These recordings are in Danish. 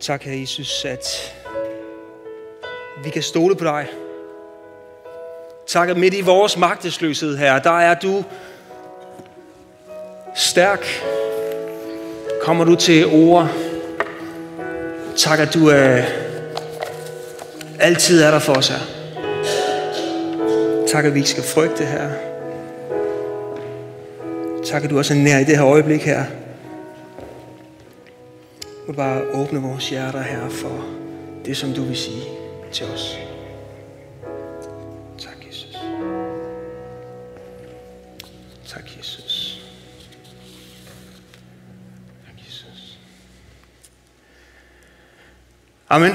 Tak, Herre Jesus, at vi kan stole på dig. Tak, at midt i vores magtesløshed, her, der er du stærk. Kommer du til ord. Tak, at du er, altid er der for os her. Tak, at vi ikke skal frygte her. Tak, at du også er nær i det her øjeblik her. Må du bare åbne vores hjerter her for det, som du vil sige til os. Tak, Jesus. Tak, Jesus. Tak, Jesus. Amen.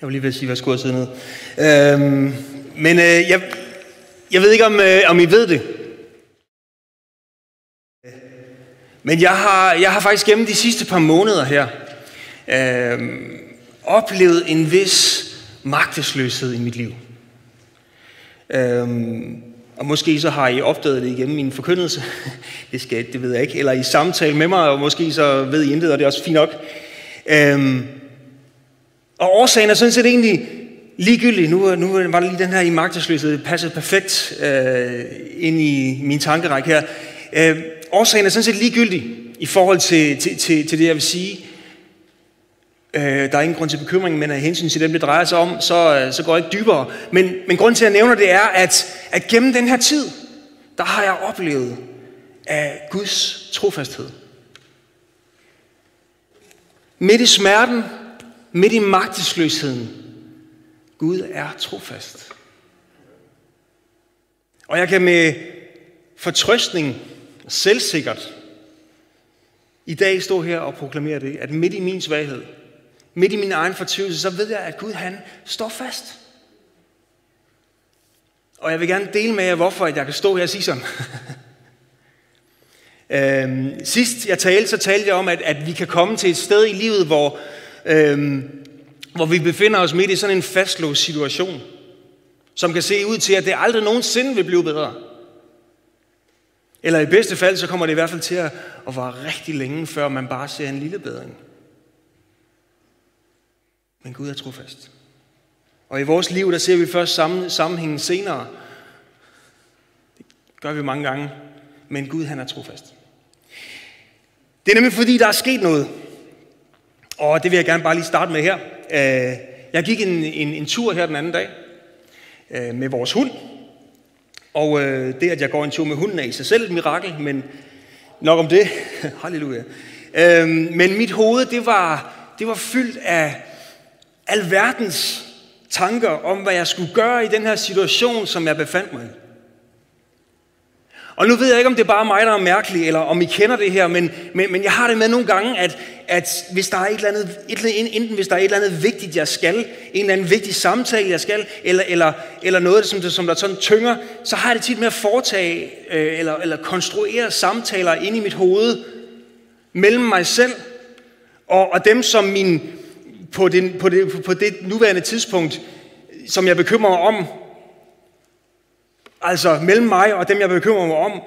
Jeg vil lige ved sige, hvad jeg sidde ned. Øhm, men øh, jeg, jeg ved ikke, om, øh, om I ved det. Men jeg har, jeg har faktisk gennem de sidste par måneder her øh, oplevet en vis magtesløshed i mit liv. Øh, og måske så har I opdaget det igennem min forkyndelse. Det, skal, det ved jeg ikke. Eller i samtale med mig, og måske så ved I intet, og det er også fint nok. Øh, og årsagen er sådan set egentlig ligegyldig. Nu, nu var det lige den her i magtesløshed. Det passede perfekt øh, ind i min tankerække her. Øh, årsagen er sådan set ligegyldig i forhold til, til, til, til det, jeg vil sige. Øh, der er ingen grund til bekymring, men af hensyn til dem, det drejer sig om, så, øh, så går jeg ikke dybere. Men, men grunden til, at jeg nævner det, er, at, at gennem den her tid, der har jeg oplevet af Guds trofasthed. Midt i smerten, midt i magtesløsheden, Gud er trofast. Og jeg kan med fortrøstning selvsikkert i dag stå her og proklamere det, at midt i min svaghed, midt i min egen fortvivlelse, så ved jeg, at Gud han står fast. Og jeg vil gerne dele med jer, hvorfor jeg kan stå her og sige sådan. øhm, sidst jeg talte, så talte jeg om, at, at vi kan komme til et sted i livet, hvor, øhm, hvor vi befinder os midt i sådan en fastlåst situation, som kan se ud til, at det aldrig nogensinde vil blive bedre. Eller i bedste fald, så kommer det i hvert fald til at, at være rigtig længe, før man bare ser en lille bedring. Men Gud er trofast. Og i vores liv, der ser vi først sammen, sammenhængen senere. Det gør vi mange gange. Men Gud, han er trofast. Det er nemlig fordi, der er sket noget. Og det vil jeg gerne bare lige starte med her. Øh, jeg gik en, en, en tur her den anden dag øh, med vores hund. Og øh, det, at jeg går en tur med hunden, er i sig selv et mirakel, men nok om det. Halleluja. Øhm, men mit hoved, det var, det var fyldt af alverdens tanker om, hvad jeg skulle gøre i den her situation, som jeg befandt mig i. Og nu ved jeg ikke, om det er bare mig, der er mærkelig, eller om I kender det her, men, men, men jeg har det med nogle gange, at, at hvis der er et eller andet, et, enten hvis der er et eller andet vigtigt, jeg skal, en eller anden vigtig samtale, jeg skal, eller, eller, eller noget, som, som der sådan tynger, så har jeg det tit med at foretage, øh, eller, eller konstruere samtaler ind i mit hoved, mellem mig selv, og, og dem, som min, på, den, på, det, på det nuværende tidspunkt, som jeg bekymrer mig om, altså mellem mig og dem, jeg bekymrer mig om,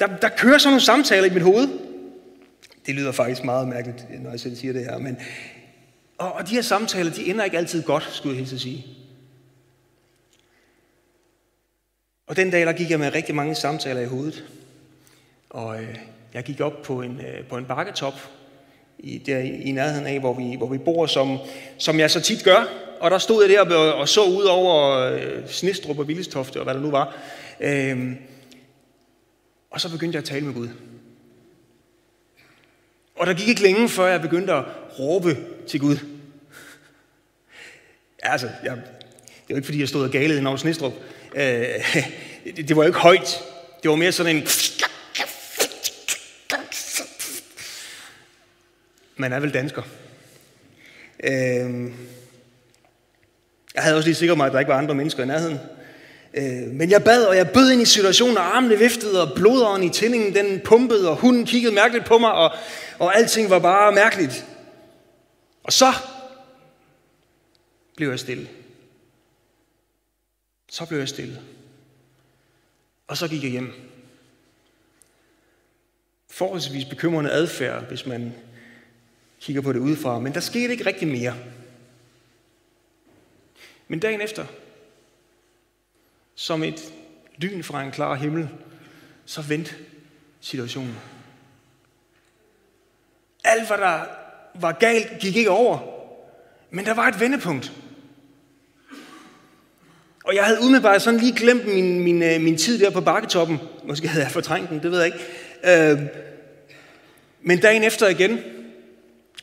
der, der kører sådan nogle samtaler i mit hoved. Det lyder faktisk meget mærkeligt, når jeg selv siger det her. Men, og, og de her samtaler, de ender ikke altid godt, skulle jeg helt sige. Og den dag, der gik jeg med rigtig mange samtaler i hovedet. Og øh, jeg gik op på en, øh, på en bakketop, i, der i nærheden af, hvor vi, hvor vi bor, som, som jeg så tit gør. Og der stod jeg der og, og så ud over øh, Snistrup og Villestofte og hvad der nu var. Øh, og så begyndte jeg at tale med Gud. Og der gik ikke længe, før jeg begyndte at råbe til Gud. Ja, altså, jeg, det var ikke, fordi jeg stod og galede ind over Snestrup. Øh, det, det var jo ikke højt. Det var mere sådan en... Man er vel dansker. Øh, jeg havde også lige sikret mig, at der ikke var andre mennesker i nærheden. Øh, men jeg bad, og jeg bød ind i situationen, og armene viftede, og blodåren i tændingen, den pumpede, og hunden kiggede mærkeligt på mig, og, og alting var bare mærkeligt. Og så blev jeg stille. Så blev jeg stille. Og så gik jeg hjem. Forholdsvis bekymrende adfærd, hvis man kigger på det udefra. Men der skete ikke rigtig mere. Men dagen efter, som et lyn fra en klar himmel, så vendte situationen. Alt, hvad der var galt, gik ikke over. Men der var et vendepunkt. Og jeg havde umiddelbart sådan lige glemt min, min, øh, min tid der på bakketoppen. Måske havde jeg fortrængt den, det ved jeg ikke. Øh, men dagen efter igen,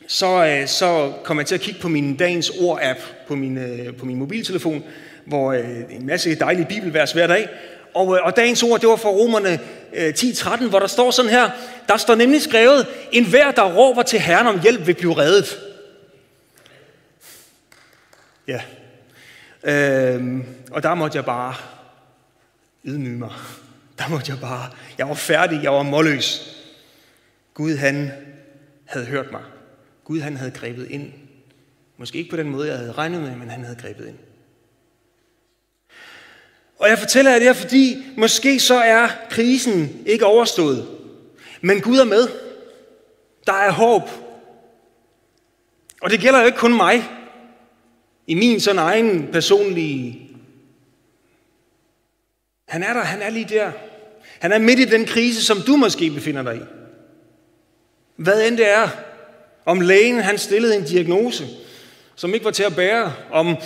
så, øh, så kom jeg til at kigge på min dagens ord-app på min, øh, på min mobiltelefon, hvor en masse dejlige bibelvers hver dag. Og, øh, og dagens ord, det var fra Romerne øh, 10.13, hvor der står sådan her, der står nemlig skrevet, en hver, der råber til Herren om hjælp, vil blive reddet. Ja. Øhm, og der måtte jeg bare ydmyge mig. Der måtte jeg bare, jeg var færdig, jeg var målløs. Gud han havde hørt mig. Gud han havde grebet ind. Måske ikke på den måde, jeg havde regnet med, men han havde grebet ind. Og jeg fortæller jer det her, fordi måske så er krisen ikke overstået. Men Gud er med. Der er håb. Og det gælder jo ikke kun mig. I min sådan egen personlige... Han er der, han er lige der. Han er midt i den krise, som du måske befinder dig i. Hvad end det er. Om lægen, han stillede en diagnose, som ikke var til at bære. Om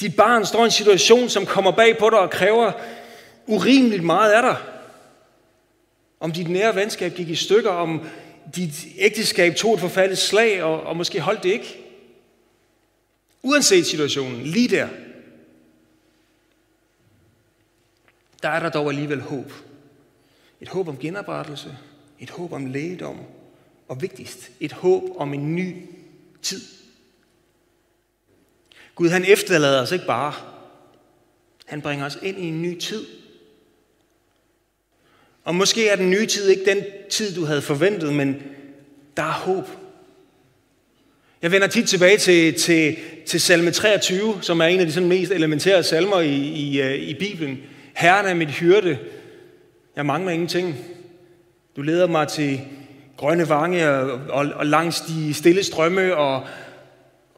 dit barn står i en situation, som kommer bag på dig og kræver urimeligt meget af dig. Om dit nære venskab gik i stykker, om dit ægteskab tog et forfaldet slag, og, og måske holdt det ikke. Uanset situationen, lige der, der er der dog alligevel håb. Et håb om genoprettelse, et håb om lægedom, og vigtigst, et håb om en ny tid. Gud han efterlader os ikke bare. Han bringer os ind i en ny tid. Og måske er den nye tid ikke den tid, du havde forventet, men der er håb. Jeg vender tit tilbage til, til, til salme 23, som er en af de sådan mest elementære salmer i, i, øh, i Bibelen. Herren er mit hyrde. Jeg mangler ingenting. Du leder mig til grønne vange og, og, og langs de stille strømme, og,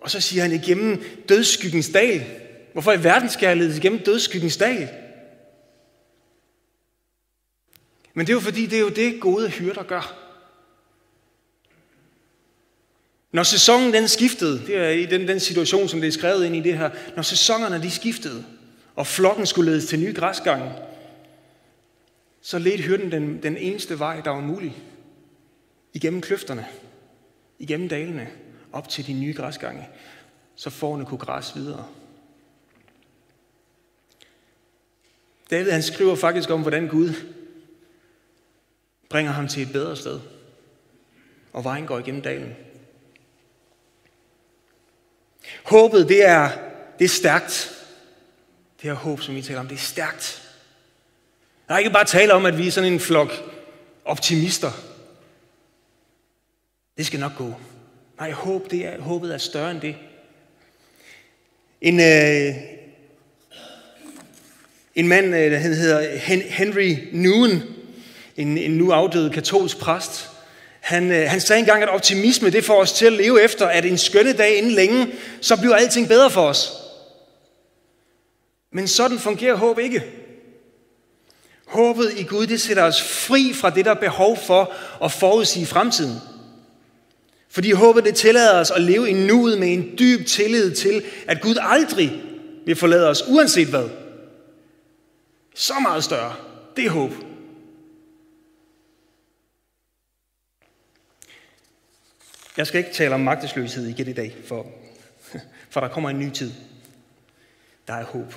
og så siger han igennem dødsskyggens dal. Hvorfor i verden skal jeg ledes igennem dødsskyggens dal? Men det er jo fordi, det er jo det gode hyrder gør. Når sæsonen den skiftede, det er i den, den situation, som det er skrevet ind i det her, når sæsonerne de skiftede, og flokken skulle ledes til nye græsgange, så ledte hyrden den, den eneste vej, der var mulig igennem kløfterne, igennem dalene, op til de nye græsgange, så forne kunne græs videre. David han skriver faktisk om, hvordan Gud bringer ham til et bedre sted, og vejen går igennem dalen. Håbet, det er, det er stærkt. Det her håb, som vi taler om, det er stærkt. Der er ikke bare tale om, at vi er sådan en flok optimister, det skal nok gå. Nej, håb, det er, håbet er større end det. En, øh, en mand, øh, der hedder Henry Nguyen, en, en nu afdød katolsk præst, han, øh, han sagde engang, at optimisme det får os til at leve efter, at en skønne dag inden længe, så bliver alting bedre for os. Men sådan fungerer håb ikke. Håbet i Gud, det sætter os fri fra det, der er behov for at forudsige fremtiden. Fordi håbet det tillader os at leve i nuet med en dyb tillid til, at Gud aldrig vil forlade os, uanset hvad. Så meget større. Det er håb. Jeg skal ikke tale om magtesløshed igen i dag, for, for der kommer en ny tid. Der er håb.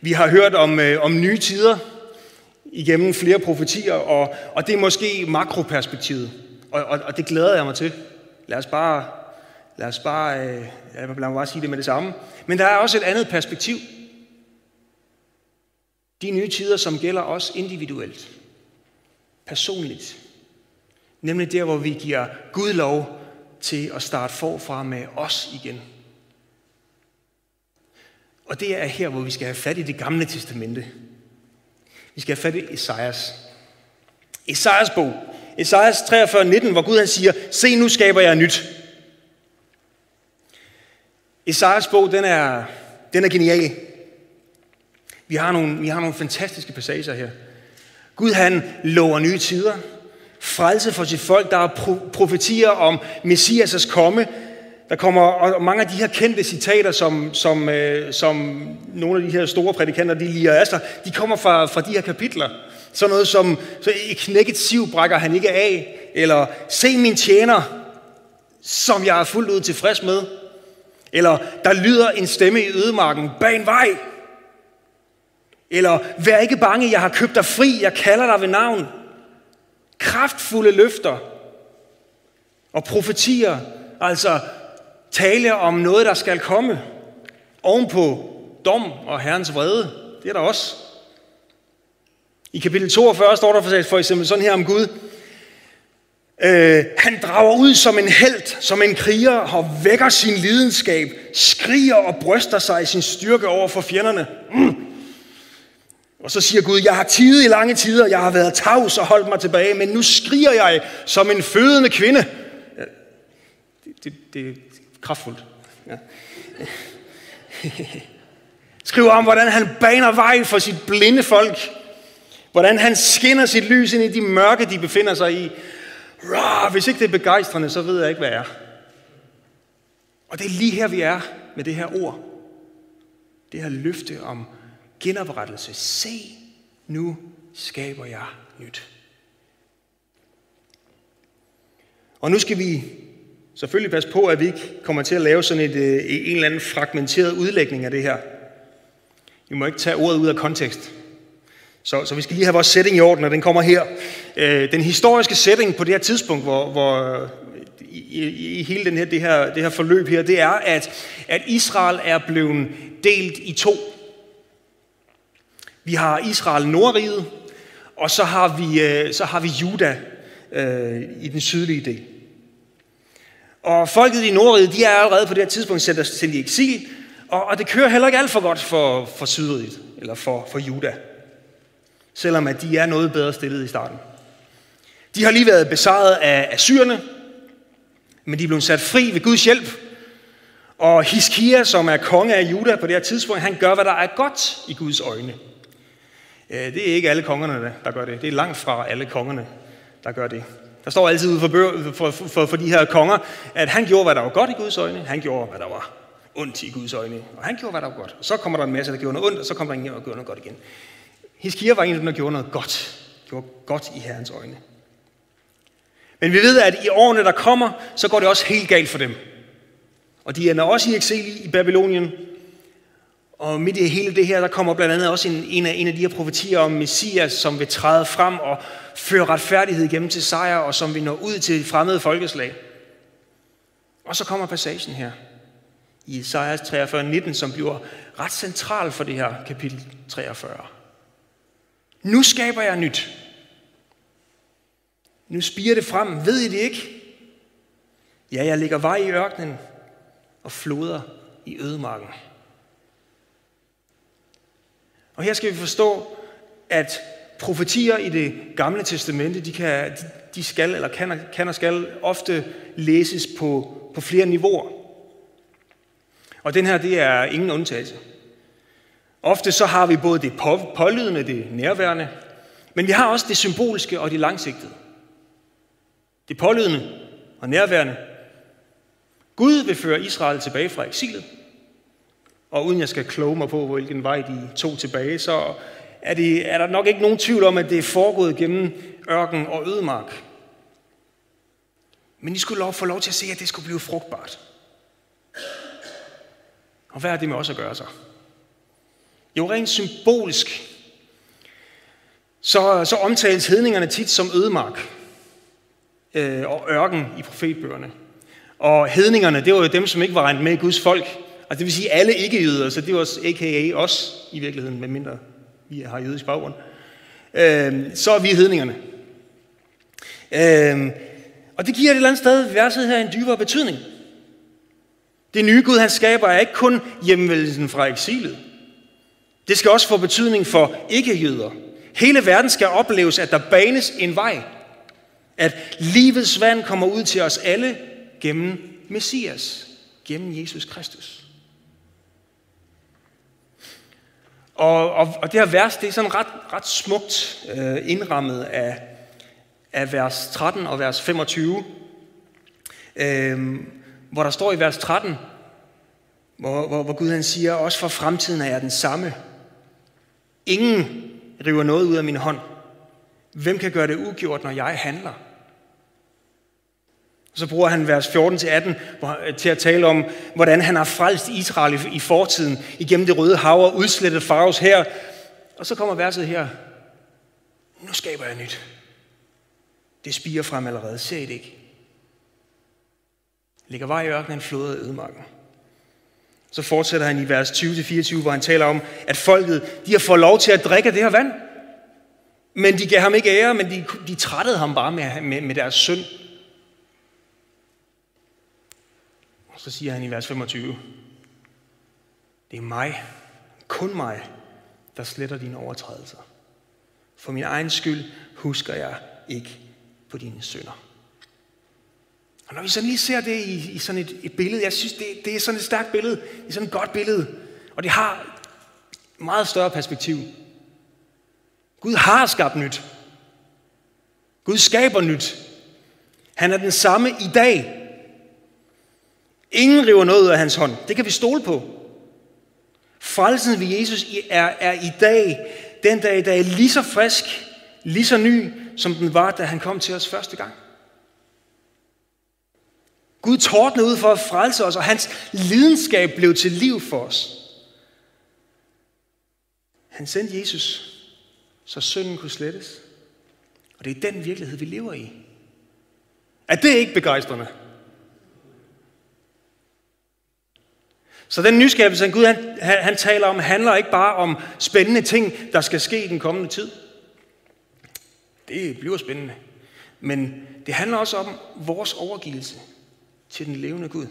Vi har hørt om, øh, om nye tider igennem flere profetier, og, og det er måske makroperspektivet. Og, og, og det glæder jeg mig til. Lad os bare, lad os bare, øh, lad mig bare sige det med det samme. Men der er også et andet perspektiv. De nye tider, som gælder os individuelt, personligt. Nemlig der, hvor vi giver Gud lov til at starte forfra med os igen. Og det er her, hvor vi skal have fat i det gamle testamente. Vi skal have fat i Esajas. Esajas bog, Esajas 43:19, hvor Gud han siger, se nu skaber jeg nyt. Esajas bog, den er, den er genial. Vi har, nogle, vi har nogle fantastiske passager her. Gud han lover nye tider, frelse for sit folk, der er profetier om Messias' komme, der kommer og mange af de her kendte citater, som, som, øh, som nogle af de her store prædikanter, de lige af sig, de kommer fra, fra de her kapitler. Sådan noget som, så i knækket siv brækker han ikke af, eller se min tjener, som jeg er fuldt ud tilfreds med. Eller der lyder en stemme i ødemarken, bag en vej. Eller vær ikke bange, jeg har købt dig fri, jeg kalder dig ved navn. Kraftfulde løfter og profetier, altså tale om noget, der skal komme. Ovenpå dom og Herrens vrede, det er der også. I kapitel 42 står der for eksempel sådan her om Gud. Øh, han drager ud som en held, som en kriger, og vækker sin lidenskab, skriger og bryster sig i sin styrke over for fjenderne. Mm. Og så siger Gud, jeg har tidet i lange tider, jeg har været tavs og holdt mig tilbage, men nu skriger jeg som en fødende kvinde. Ja, det, det, det kraftfuldt. Ja. Skriver om, hvordan han baner vej for sit blinde folk. Hvordan han skinner sit lys ind i de mørke, de befinder sig i. Rah, hvis ikke det er begejstrende, så ved jeg ikke, hvad jeg er. Og det er lige her, vi er med det her ord. Det her løfte om genoprettelse. Se, nu skaber jeg nyt. Og nu skal vi selvfølgelig pas på, at vi ikke kommer til at lave sådan et, øh, en eller anden fragmenteret udlægning af det her. Vi må ikke tage ordet ud af kontekst. Så, så vi skal lige have vores setting i orden, og den kommer her. Øh, den historiske setting på det her tidspunkt, hvor, hvor øh, i, i hele den her, det, her, det her forløb her, det er, at, at Israel er blevet delt i to. Vi har Israel Nordriget, og så har vi, øh, så har vi Juda øh, i den sydlige del. Og folket i Nordriget, de er allerede på det her tidspunkt sendt til i eksil, og, og det kører heller ikke alt for godt for, for Sydriget, eller for, for Juda selvom at de er noget bedre stillet i starten. De har lige været besejret af Assyrerne, men de er blevet sat fri ved Guds hjælp. Og Hiskia, som er konge af Juda på det her tidspunkt, han gør, hvad der er godt i Guds øjne. Øh, det er ikke alle kongerne, der gør det. Det er langt fra alle kongerne, der gør det. Der står altid ude for, for, for, for de her konger, at han gjorde, hvad der var godt i Guds øjne. Han gjorde, hvad der var ondt i Guds øjne. Og han gjorde, hvad der var godt. Og så kommer der en masse, der gjorde noget ondt, og så kommer der ingen, der gjorde noget godt igen. Hiskia var en af dem, der gjorde noget godt. Gjorde godt i Herrens øjne. Men vi ved, at i årene, der kommer, så går det også helt galt for dem. Og de ender også i eksil i Babylonien. Og midt i hele det her, der kommer blandt andet også en, en, af, en af de her profetier om Messias, som vil træde frem og fører retfærdighed igennem til sejr, og som vi når ud til fremmede folkeslag. Og så kommer passagen her i Isaias 43, 19, som bliver ret central for det her kapitel 43. Nu skaber jeg nyt. Nu spiger det frem. Ved I det ikke? Ja, jeg lægger vej i ørkenen og floder i ødemarken. Og her skal vi forstå, at profetier i det gamle testamente, de, kan, de skal, eller kan, kan og skal ofte læses på, på flere niveauer. Og den her, det er ingen undtagelse. Ofte så har vi både det pålydende, det nærværende, men vi har også det symboliske og det langsigtede. Det pålydende og nærværende. Gud vil føre Israel tilbage fra eksilet, og uden jeg skal kloge mig på, hvilken vej de tog tilbage, så er, det, er der nok ikke nogen tvivl om, at det er foregået gennem ørken og ødemark. Men de skulle lov, få lov til at se, at det skulle blive frugtbart. Og hvad er det med os at gøre så? Jo, rent symbolisk, så, så omtales hedningerne tit som ødemark øh, og ørken i profetbøgerne. Og hedningerne, det var jo dem, som ikke var regnet med i Guds folk. Altså det vil sige alle ikke-jøder, så det var a.k.a. os i virkeligheden, med mindre vi har jødisk baggrund. Øh, så er vi hedningerne. Øh, og det giver et eller andet sted verset her en dybere betydning. Det nye Gud, han skaber, er ikke kun hjemvendelsen fra eksilet. Det skal også få betydning for ikke-jøder. Hele verden skal opleves, at der banes en vej. At livets vand kommer ud til os alle gennem Messias, gennem Jesus Kristus. Og, og, og det her vers, det er sådan ret, ret smukt øh, indrammet af, af vers 13 og vers 25, øh, hvor der står i vers 13, hvor, hvor, hvor Gud han siger, også for fremtiden er jeg den samme. Ingen river noget ud af min hånd. Hvem kan gøre det ugjort, når jeg handler? Så bruger han vers 14-18 til at tale om, hvordan han har frelst Israel i fortiden igennem det røde hav og udslettet Faros her. Og så kommer verset her. Nu skaber jeg nyt. Det spiger frem allerede. Ser I det ikke? Ligger vej i ørkenen, floder af ødemarken. Så fortsætter han i vers 20-24, hvor han taler om, at folket de har fået lov til at drikke det her vand. Men de gav ham ikke ære, men de, de trættede ham bare med, med, med deres synd. Og så siger han i vers 25, det er mig, kun mig, der sletter dine overtrædelser. For min egen skyld husker jeg ikke på dine synder. Og når vi så lige ser det i, i sådan et, et billede, jeg synes, det, det er sådan et stærkt billede, det er sådan et godt billede, og det har meget større perspektiv. Gud har skabt nyt. Gud skaber nyt. Han er den samme i dag. Ingen river noget ud af hans hånd. Det kan vi stole på. Frelsen ved Jesus er, er i dag, den dag, der er lige så frisk, lige så ny, som den var, da han kom til os første gang. Gud tordnede ud for at frelse os, og hans lidenskab blev til liv for os. Han sendte Jesus, så synden kunne slettes. Og det er den virkelighed, vi lever i. Er det ikke begejstrende? Så den nyskabelse, Gud han, han taler om, handler ikke bare om spændende ting, der skal ske i den kommende tid. Det bliver spændende. Men det handler også om vores overgivelse til den levende Gud.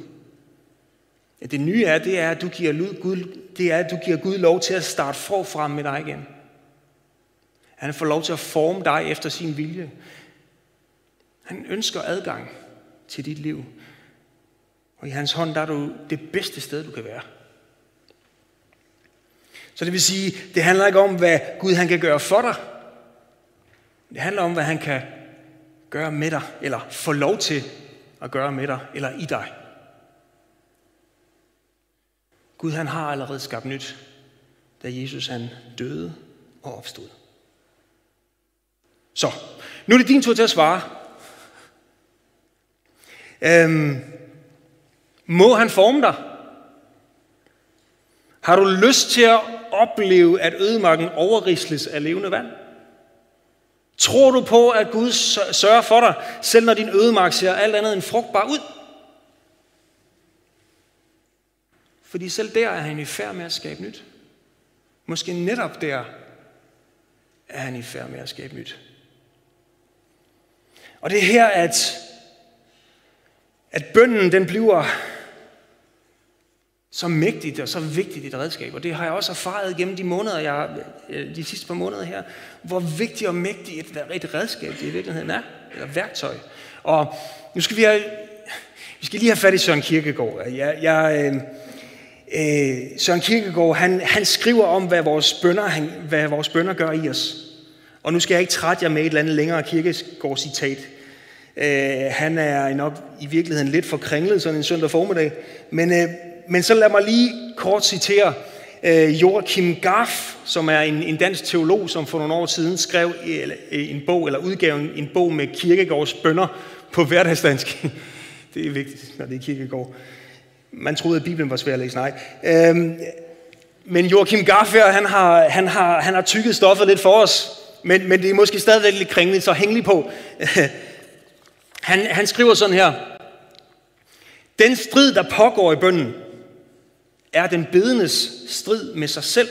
Ja, det nye er, det er, at du giver Gud, det er, at du giver Gud lov til at starte forfra med dig igen. Han får lov til at forme dig efter sin vilje. Han ønsker adgang til dit liv. Og i hans hånd, der er du det bedste sted, du kan være. Så det vil sige, det handler ikke om, hvad Gud han kan gøre for dig. Det handler om, hvad han kan gøre med dig, eller få lov til at gøre med dig, eller i dig. Gud han har allerede skabt nyt, da Jesus han døde og opstod. Så, nu er det din tur til at svare. Øhm, må han forme dig? Har du lyst til at opleve, at ødemarken overrisles af levende vand? Tror du på, at Gud sørger for dig, selv når din ødemark ser alt andet end frugtbar ud? Fordi selv der er han i færd med at skabe nyt. Måske netop der er han i færd med at skabe nyt. Og det er her, at, at bønden den bliver så mægtigt og så vigtigt et redskab. Og det har jeg også erfaret gennem de måneder, jeg, øh, de sidste par måneder her, hvor vigtigt og mægtigt et, et redskab det i virkeligheden er, eller værktøj. Og nu skal vi have, vi skal lige have fat i Søren Kierkegaard. Jeg, jeg, øh, øh, Søren Kierkegaard, han, han skriver om, hvad vores, bønder, han, hvad vores bønder gør i os. Og nu skal jeg ikke trætte jer med et eller andet længere Kierkegaard-citat. Øh, han er nok i virkeligheden lidt for kringlet sådan en søndag formiddag. Men, øh, men så lad mig lige kort citere øh, Joachim Gaff, som er en, en dansk teolog, som for nogle år siden skrev øh, en bog, eller udgav en bog med Kierkegaards bønder på hverdagsdansk. Det er vigtigt, når det er Kierkegaard. Man troede, at Bibelen var svær at læse. Nej. Øhm, men Joachim Gaff her, han har, han, har, han har tykket stoffet lidt for os, men, men det er måske stadigvæk lidt kringligt, så hæng lige på. han, han skriver sådan her. Den strid, der pågår i bønden, er den bedendes strid med sig selv,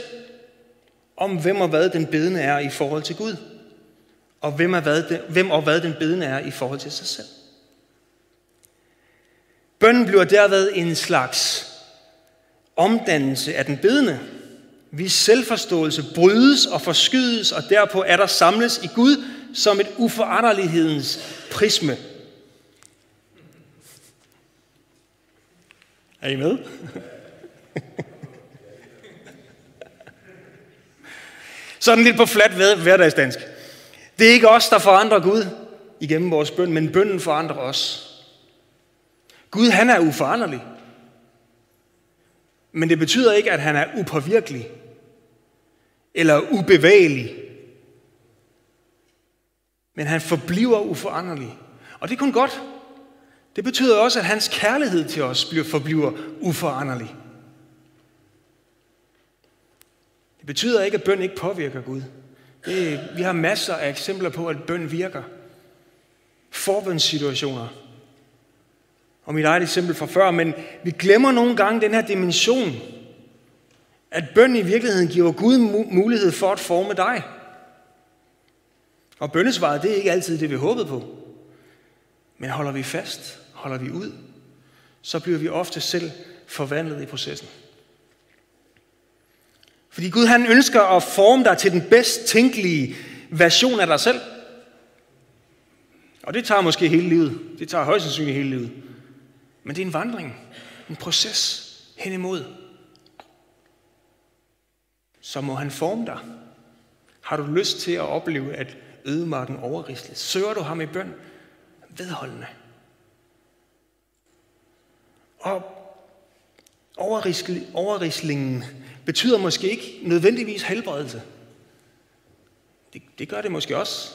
om hvem og hvad den bedende er i forhold til Gud, og hvem, er hvad, hvem og hvad den bedende er i forhold til sig selv. Bønden bliver derved en slags omdannelse af den bedende, hvis selvforståelse brydes og forskydes, og derpå er der samles i Gud som et uforanderlighedens prisme. Er I med? Sådan lidt på flat hverdagsdansk. Det er ikke os, der forandrer Gud igennem vores bøn, men bønnen forandrer os. Gud, han er uforanderlig. Men det betyder ikke, at han er upåvirkelig eller ubevægelig. Men han forbliver uforanderlig. Og det er kun godt. Det betyder også, at hans kærlighed til os bliver forbliver uforanderlig. Det betyder ikke, at bøn ikke påvirker Gud. Det, vi har masser af eksempler på, at bøn virker. Forbundssituationer. Og mit eget eksempel fra før, men vi glemmer nogle gange den her dimension, at bøn i virkeligheden giver Gud mulighed for at forme dig. Og bøndesvaret, det er ikke altid det, vi håbede på. Men holder vi fast, holder vi ud, så bliver vi ofte selv forvandlet i processen. Fordi Gud han ønsker at forme dig til den bedst tænkelige version af dig selv. Og det tager måske hele livet. Det tager højst sandsynligt hele livet. Men det er en vandring. En proces hen imod. Så må han forme dig. Har du lyst til at opleve, at ødemarken overrisles? Søger du ham i bøn? Vedholdende. Og overrislingen betyder måske ikke nødvendigvis helbredelse. Det, det gør det måske også.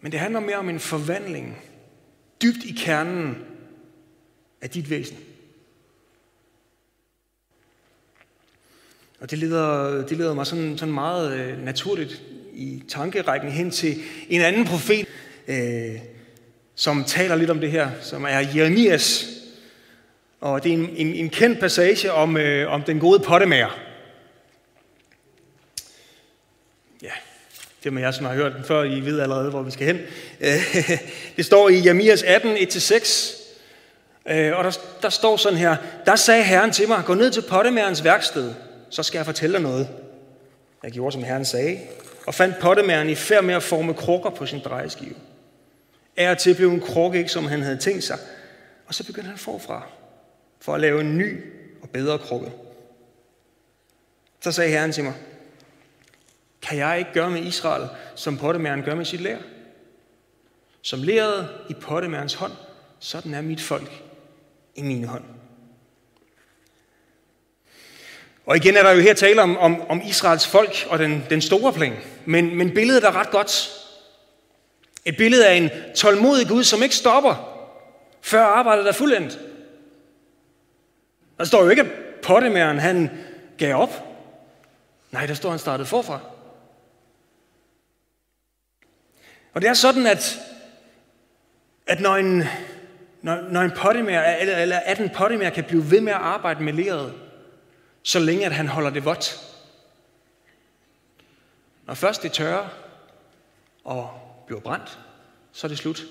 Men det handler mere om en forvandling dybt i kernen af dit væsen. Og det leder, det leder mig sådan, sådan meget øh, naturligt i tankerækken hen til en anden profet, øh, som taler lidt om det her, som er Jeremias. Og det er en, en, en kendt passage om, øh, om den gode pottemager. Ja, det med jer, som har hørt den før, I ved allerede, hvor vi skal hen. det står i Jamias 18, 1-6. Øh, og der, der står sådan her, der sagde Herren til mig, gå ned til pottemagerens værksted, så skal jeg fortælle dig noget. Jeg gjorde, som Herren sagde, og fandt pottemageren i færd med at forme krukker på sin drejeskive. Er til blev en krukke ikke, som han havde tænkt sig. Og så begyndte han forfra, for at lave en ny og bedre krukke. Så sagde Herren til mig, kan jeg ikke gøre med Israel, som pottemæren gør med sit lær? Som læret i pottemærens hånd, sådan er mit folk i mine hånd. Og igen er der jo her tale om, om, om Israels folk og den, den store plan. Men, men billedet er ret godt. Et billede af en tålmodig Gud, som ikke stopper, før arbejdet er fuldendt. Der står jo ikke, at pottemæren han gav op. Nej, der står, at han startede forfra. Og det er sådan, at, at når en, når, når en pottemær, eller, eller at en pottemær kan blive ved med at arbejde med leret, så længe at han holder det vådt. Når først det tørrer og bliver brændt, så er det slut.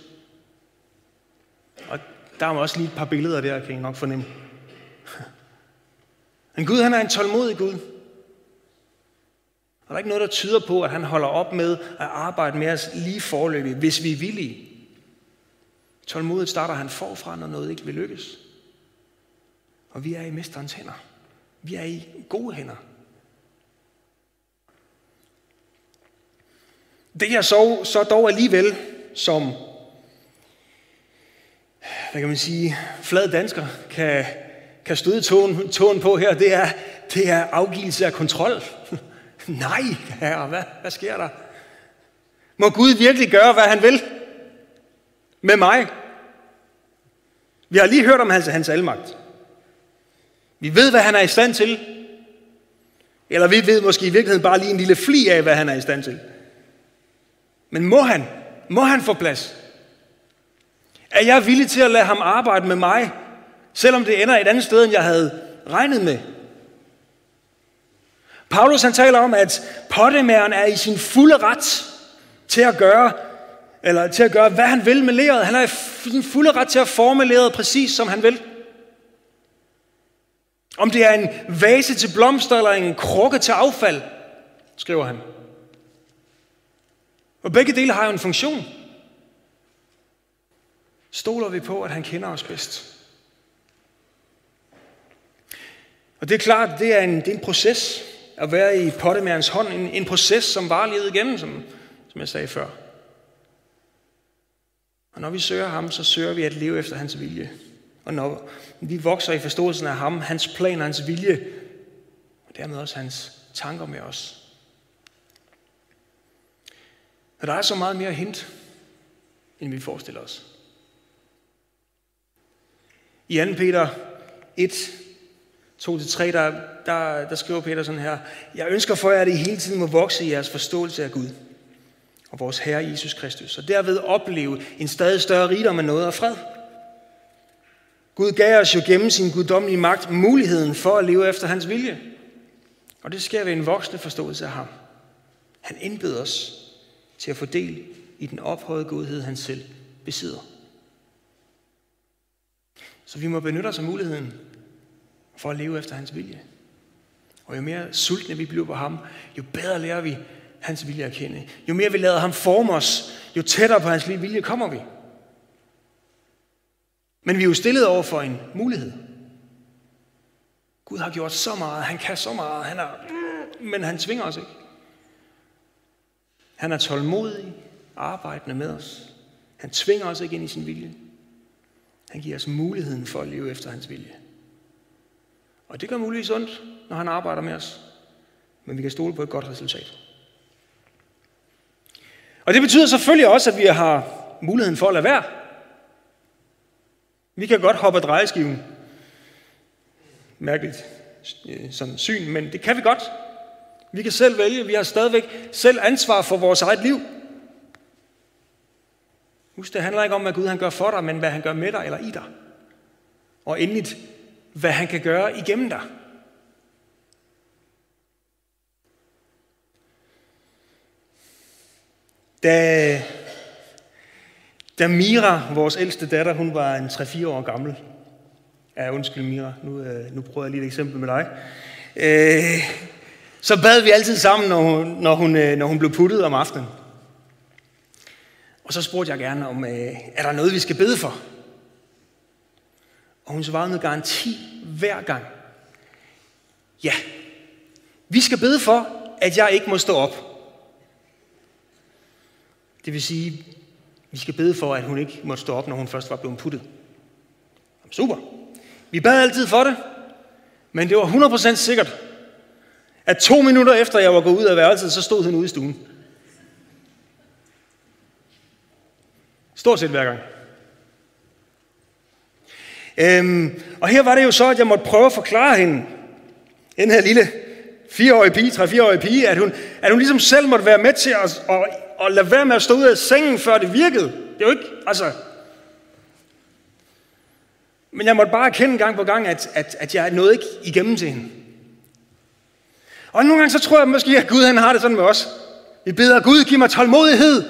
Og der er også lige et par billeder der, kan I nok fornemme. Men Gud, han er en tålmodig Gud. Og der er ikke noget, der tyder på, at han holder op med at arbejde med os lige forløbig, hvis vi er villige. Tålmodigt starter han forfra, når noget ikke vil lykkes. Og vi er i mesterens hænder. Vi er i gode hænder. Det jeg så, så dog alligevel som, hvad kan man sige, flad dansker kan, kan støde tåen, tåen på her, det er, det er afgivelse af kontrol. Nej, herre, hvad, hvad sker der? Må Gud virkelig gøre, hvad han vil? Med mig? Vi har lige hørt om hans, hans almagt. Vi ved, hvad han er i stand til. Eller vi ved måske i virkeligheden bare lige en lille fli af, hvad han er i stand til. Men må han? Må han få plads? Er jeg villig til at lade ham arbejde med mig, selvom det ender et andet sted, end jeg havde regnet med? Paulus han taler om, at pottemæren er i sin fulde ret til at gøre, eller til at gøre, hvad han vil med leret. Han er i sin fulde ret til at forme leret præcis, som han vil. Om det er en vase til blomster eller en krukke til affald, skriver han. Og begge dele har jo en funktion. Stoler vi på, at han kender os bedst. Og det er klart, det er en, det er en proces. at være i pottemærens hånd. En, en proces, som var levet igennem, som, som jeg sagde før. Og når vi søger ham, så søger vi at leve efter hans vilje. Og når vi vokser i forståelsen af ham, hans plan og hans vilje, og dermed også hans tanker med os. Og der er så meget mere hint, end vi forestiller os. I 2. Peter 1, 2-3, der, der, der skriver Peter sådan her, Jeg ønsker for jer, at I hele tiden må vokse i jeres forståelse af Gud og vores Herre Jesus Kristus, og derved opleve en stadig større rigdom af noget og fred. Gud gav os jo gennem sin guddommelige magt muligheden for at leve efter hans vilje. Og det sker ved en voksende forståelse af ham. Han indbyder os til at få del i den ophøjede godhed, han selv besidder. Så vi må benytte os af muligheden for at leve efter hans vilje. Og jo mere sultne vi bliver på ham, jo bedre lærer vi hans vilje at kende. Jo mere vi lader ham forme os, jo tættere på hans vilje kommer vi. Men vi er jo stillet over for en mulighed. Gud har gjort så meget, han kan så meget, han er, men han tvinger os ikke. Han er tålmodig, arbejdende med os. Han tvinger os ikke ind i sin vilje. Han giver os muligheden for at leve efter hans vilje. Og det gør muligvis ondt, når han arbejder med os. Men vi kan stole på et godt resultat. Og det betyder selvfølgelig også, at vi har muligheden for at lade være. Vi kan godt hoppe af drejeskiven. Mærkeligt øh, sådan syn, men det kan vi godt. Vi kan selv vælge. Vi har stadigvæk selv ansvar for vores eget liv. Husk, det handler ikke om, hvad Gud han gør for dig, men hvad han gør med dig eller i dig. Og endeligt, hvad han kan gøre igennem dig. Da, da Mira, vores ældste datter, hun var en 3-4 år gammel. Ja, undskyld Mira, nu, øh, nu prøver jeg lige et eksempel med dig. Øh, så bad vi altid sammen, når hun, når hun, øh, når hun blev puttet om aftenen. Og så spurgte jeg gerne, om øh, er der noget, vi skal bede for? Og hun svarede med garanti hver gang. Ja, vi skal bede for, at jeg ikke må stå op. Det vil sige, vi skal bede for, at hun ikke må stå op, når hun først var blevet puttet. Super. Vi bad altid for det, men det var 100% sikkert, at to minutter efter jeg var gået ud af værelset, så stod hun ude i stuen. Stort set hver gang. Øhm, og her var det jo så, at jeg måtte prøve at forklare hende, den her lille fireårige pige, tre-fireårige pige, at hun, at hun ligesom selv måtte være med til at, at, at lade være med at stå ud af sengen, før det virkede. Det er jo ikke, altså... Men jeg måtte bare erkende gang på gang, at, at, at jeg nåede ikke igennem til hende. Og nogle gange så tror jeg måske, at Gud han har det sådan med os. Vi beder Gud, giv mig tålmodighed.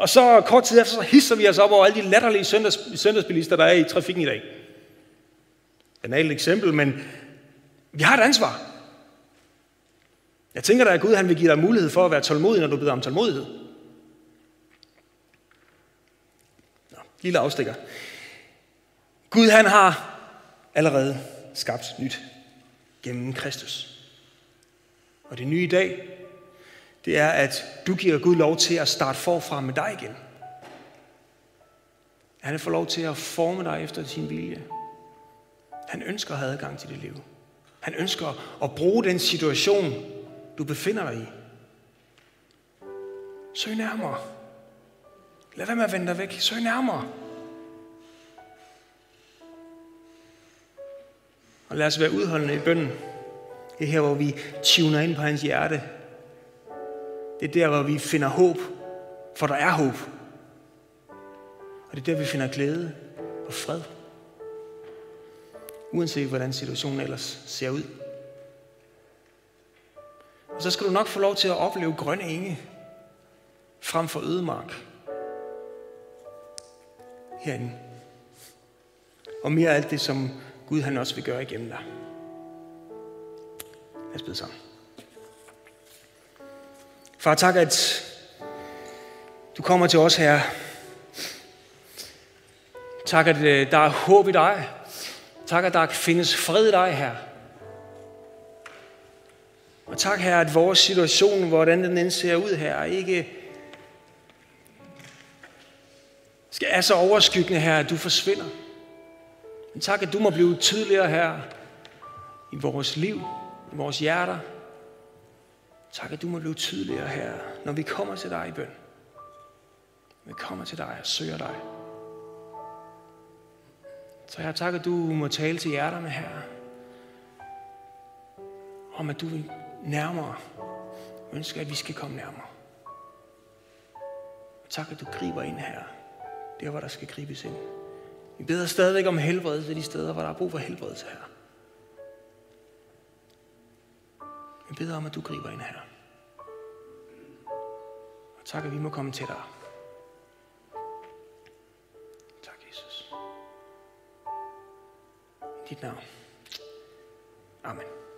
Og så kort tid efter, så hisser vi os op over alle de latterlige søndags, søndagsbilister, der er i trafikken i dag. et eksempel, men vi har et ansvar. Jeg tænker da, at Gud han vil give dig mulighed for at være tålmodig, når du beder om tålmodighed. Nå, lille afstikker. Gud han har allerede skabt nyt gennem Kristus. Og det nye i dag, det er, at du giver Gud lov til at starte forfra med dig igen. Han får lov til at forme dig efter sin vilje. Han ønsker at have adgang til dit liv. Han ønsker at bruge den situation, du befinder dig i. Søg nærmere. Lad være med at vende dig væk. Søg nærmere. Og lad os være udholdende i bønden. Det er her, hvor vi tuner ind på hans hjerte. Det er der, hvor vi finder håb, for der er håb. Og det er der, vi finder glæde og fred. Uanset hvordan situationen ellers ser ud. Og så skal du nok få lov til at opleve grønne enge frem for ødemark. Herinde. Og mere af alt det, som Gud han også vil gøre igennem dig. Lad os bede sammen. Far, tak, at du kommer til os her. Tak, at øh, der er håb i dig. Tak, at der findes fred i dig her. Og tak, her, at vores situation, hvordan den end ser ud her, ikke skal er så overskyggende her, at du forsvinder. Men tak, at du må blive tydeligere her i vores liv, i vores hjerter. Tak, at du må blive tydeligere her, når vi kommer til dig i bøn. Vi kommer til dig og søger dig. Så jeg tak, at du må tale til hjerterne her. Om at du vil nærmere. Ønsker, at vi skal komme nærmere. Tak, at du griber ind her. Der, hvor der skal gribes ind. Vi beder stadigvæk om helbredelse de steder, hvor der er brug for helbredelse her. Jeg beder om, at du griber ind her. Og tak, at vi må komme til dig. Tak, Jesus. I dit navn. Amen.